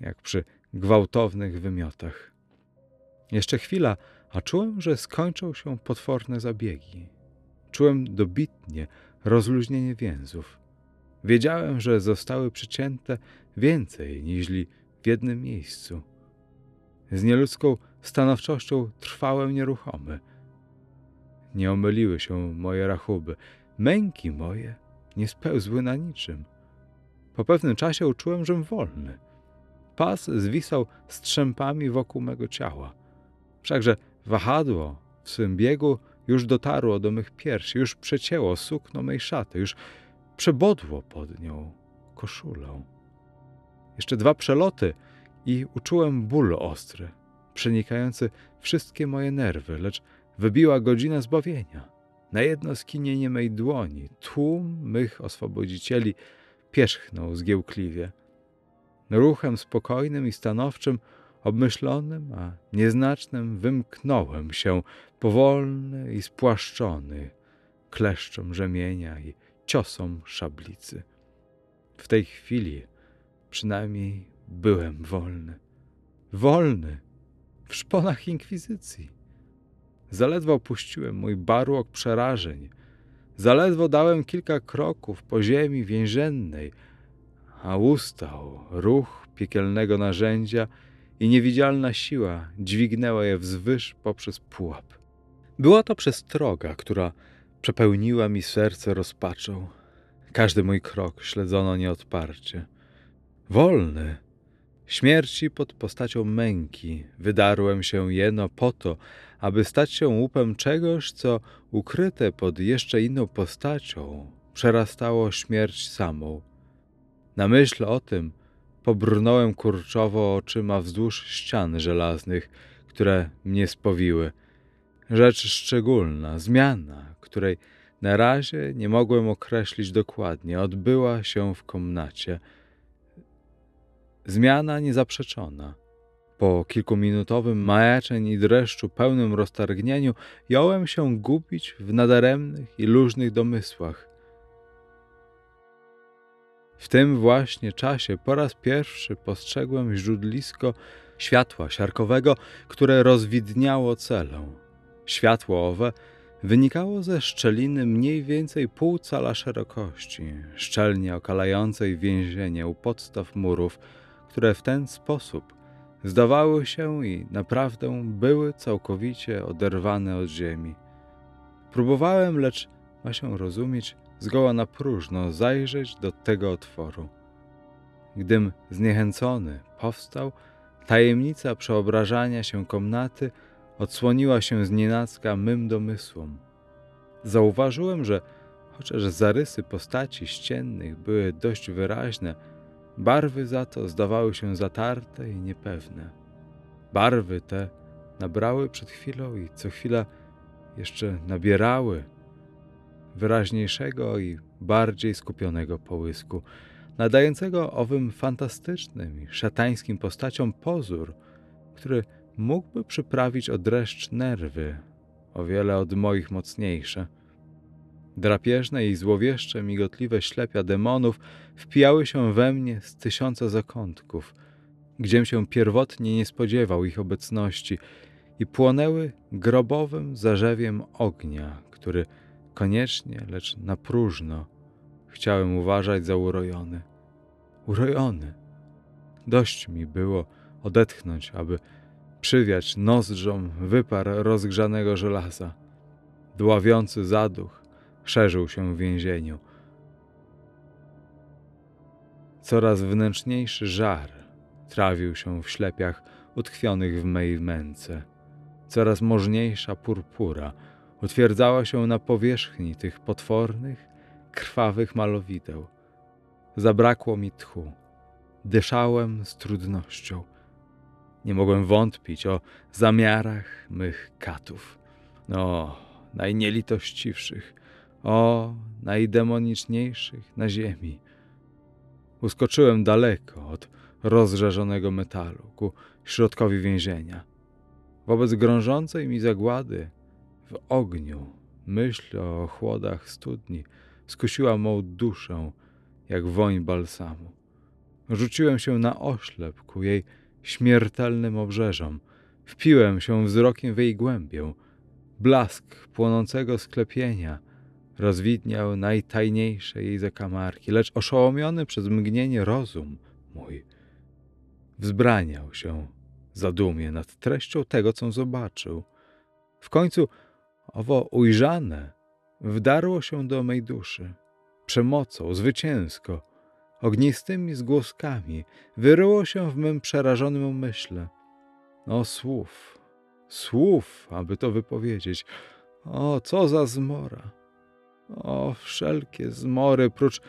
Speaker 2: jak przy gwałtownych wymiotach. Jeszcze chwila, a czułem, że skończą się potworne zabiegi. Czułem dobitnie rozluźnienie więzów. Wiedziałem, że zostały przycięte więcej niźli w jednym miejscu. Z nieludzką stanowczością trwałem nieruchomy. Nie omyliły się moje rachuby, męki moje nie spełzły na niczym. Po pewnym czasie uczułem, żem wolny. Pas zwisał strzępami wokół mego ciała. Wszakże wahadło w swym biegu już dotarło do mych piersi, już przecięło sukno mej szaty, już przebodło pod nią koszulą. Jeszcze dwa przeloty i uczułem ból ostry, przenikający wszystkie moje nerwy, lecz wybiła godzina zbawienia. Na jedno skinienie mej dłoni tłum mych oswobodzicieli pierzchnął zgiełkliwie. Ruchem spokojnym i stanowczym, obmyślonym, a nieznacznym wymknąłem się, powolny i spłaszczony, kleszczom rzemienia i ciosom szablicy. W tej chwili przynajmniej byłem wolny. Wolny w szponach inkwizycji. Zaledwo opuściłem mój barłok przerażeń. Zaledwo dałem kilka kroków po ziemi więziennej, a ustał ruch piekielnego narzędzia i niewidzialna siła dźwignęła je wzwyż poprzez pułap. Była to przestroga, która przepełniła mi serce rozpaczą. Każdy mój krok śledzono nieodparcie. Wolny, śmierci pod postacią męki, wydarłem się jeno po to, aby stać się łupem czegoś, co ukryte pod jeszcze inną postacią przerastało śmierć samą. Na myśl o tym pobrnąłem kurczowo oczyma wzdłuż ścian żelaznych, które mnie spowiły. Rzecz szczególna, zmiana, której na razie nie mogłem określić dokładnie, odbyła się w komnacie. Zmiana niezaprzeczona. Po kilkuminutowym majaczeń i dreszczu pełnym roztargnieniu jąłem się gubić w nadaremnych i luźnych domysłach. W tym właśnie czasie po raz pierwszy postrzegłem źródlisko światła siarkowego, które rozwidniało celę. Światło owe wynikało ze szczeliny mniej więcej pół cala szerokości, szczelnie okalającej więzienie u podstaw murów, które w ten sposób zdawały się i naprawdę były całkowicie oderwane od ziemi. Próbowałem, lecz ma się rozumieć, zgoła na próżno zajrzeć do tego otworu. Gdym zniechęcony powstał, tajemnica przeobrażania się komnaty odsłoniła się z nienacka mym domysłom. Zauważyłem, że chociaż zarysy postaci ściennych były dość wyraźne, barwy za to zdawały się zatarte i niepewne. Barwy te nabrały przed chwilą i co chwila jeszcze nabierały wyraźniejszego i bardziej skupionego połysku, nadającego owym fantastycznym i szatańskim postaciom pozór, który mógłby przyprawić o dreszcz nerwy, o wiele od moich mocniejsze. Drapieżne i złowieszcze migotliwe ślepia demonów wpijały się we mnie z tysiąca zakątków, gdziem się pierwotnie nie spodziewał ich obecności i płonęły grobowym zarzewiem ognia, który koniecznie, lecz na próżno chciałem uważać za urojony. Urojony. Dość mi było odetchnąć, aby przywiać nozdrzom wypar rozgrzanego żelaza. Dławiący zaduch szerzył się w więzieniu. Coraz wnętrzniejszy żar trawił się w ślepiach utkwionych w mej męce. Coraz możniejsza purpura utwierdzała się na powierzchni tych potwornych, krwawych malowideł. Zabrakło mi tchu. Dyszałem z trudnością. Nie mogłem wątpić o zamiarach mych katów. O, najnielitościwszych, o, najdemoniczniejszych na ziemi. Uskoczyłem daleko od rozżarzonego metalu ku środkowi więzienia. Wobec grążącej mi zagłady w ogniu myśl o chłodach studni skusiła mą duszę jak woń balsamu. Rzuciłem się na oślep ku jej śmiertelnym obrzeżom. Wpiłem się wzrokiem w jej głębię. Blask płonącego sklepienia rozwidniał najtajniejsze jej zakamarki, lecz oszołomiony przez mgnienie rozum mój wzbraniał się zadumie nad treścią tego, co zobaczył. W końcu owo ujrzane wdarło się do mej duszy. Przemocą, zwycięsko, ognistymi zgłoskami wyryło się w mym przerażonym umyśle. O słów, słów, aby to wypowiedzieć. O, co za zmora! O, wszelkie zmory, prócz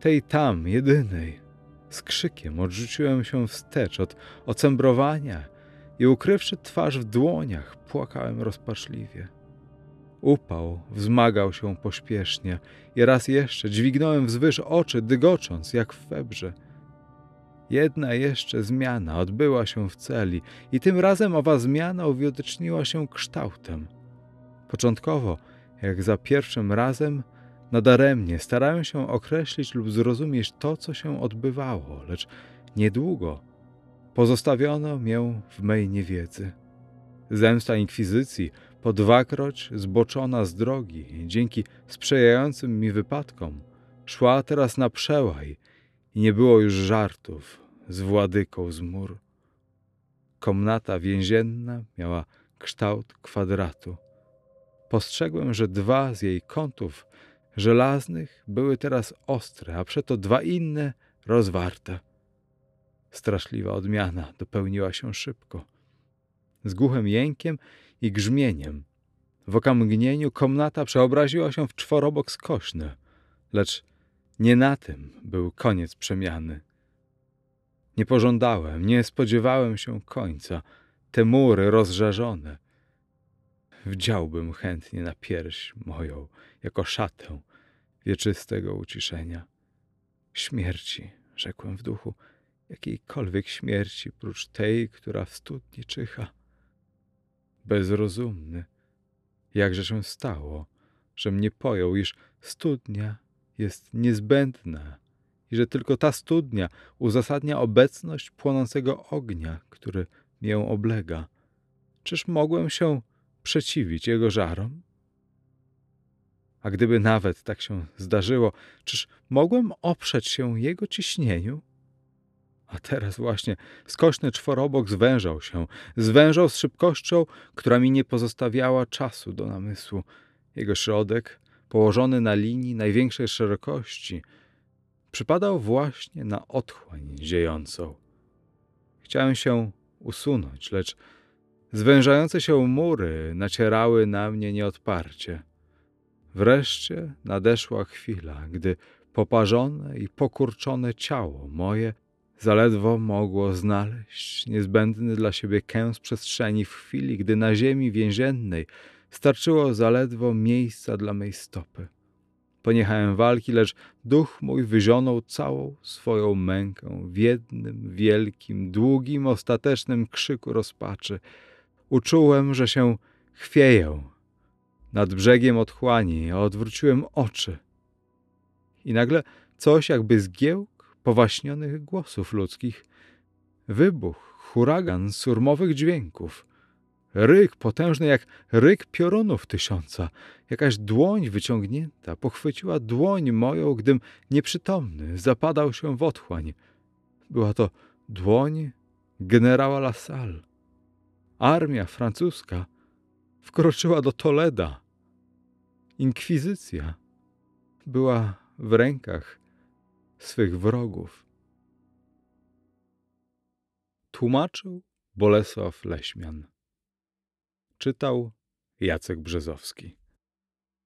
Speaker 2: tej tam, jedynej. Z krzykiem odrzuciłem się wstecz od ocembrowania i ukrywszy twarz w dłoniach, płakałem rozpaczliwie. Upał wzmagał się pośpiesznie i raz jeszcze dźwignąłem wzwyż oczy, dygocząc jak w febrze. Jedna jeszcze zmiana odbyła się w celi i tym razem owa zmiana uwidoczniła się kształtem. Początkowo, jak za pierwszym razem, nadaremnie starałem się określić lub zrozumieć to, co się odbywało, lecz niedługo pozostawiono mię w mej niewiedzy. Zemsta inkwizycji po dwakroć zboczona z drogi, dzięki sprzyjającym mi wypadkom, szła teraz na przełaj i nie było już żartów z władyką z mur. Komnata więzienna miała kształt kwadratu. Postrzegłem, że dwa z jej kątów żelaznych były teraz ostre, a przeto dwa inne rozwarte. Straszliwa odmiana dopełniła się szybko. Z głuchym jękiem i grzmieniem w okamgnieniu komnata przeobraziła się w czworobok skośny, lecz nie na tym był koniec przemiany. Nie pożądałem, nie spodziewałem się końca. Te mury rozżarzone. Wdziałbym chętnie na pierś moją, jako szatę wieczystego uciszenia. Śmierci, rzekłem w duchu, jakiejkolwiek śmierci, prócz tej, która w studni czyha. Bezrozumny, jakże się stało, że mnie pojął, iż studnia jest niezbędna i że tylko ta studnia uzasadnia obecność płonącego ognia, który mię oblega. Czyż mogłem się przeciwić jego żarom? A gdyby nawet tak się zdarzyło, czyż mogłem oprzeć się jego ciśnieniu? A teraz właśnie skośny czworobok zwężał się, zwężał z szybkością, która mi nie pozostawiała czasu do namysłu. Jego środek, położony na linii największej szerokości, przypadał właśnie na otchłań ziejącą. Chciałem się usunąć, lecz zwężające się mury nacierały na mnie nieodparcie. Wreszcie nadeszła chwila, gdy poparzone i pokurczone ciało moje zaledwo mogło znaleźć niezbędny dla siebie kęs przestrzeni w chwili, gdy na ziemi więziennej Starczyło zaledwo miejsca dla mej stopy. Poniechałem walki, lecz duch mój wyzionął całą swoją mękę w jednym wielkim, długim, ostatecznym krzyku rozpaczy. Uczułem, że się chwieję nad brzegiem otchłani, odwróciłem oczy. I nagle coś jakby zgiełk powaśnionych głosów ludzkich. Wybuch, huragan surmowych dźwięków. Ryk potężny jak ryk piorunów tysiąca. Jakaś dłoń wyciągnięta pochwyciła dłoń moją, gdym nieprzytomny zapadał się w otchłań. Była to dłoń generała Lassalle. Armia francuska wkroczyła do Toleda. Inkwizycja była w rękach swych wrogów. Tłumaczył Bolesław Leśmian. Czytał Jacek Brzezowski.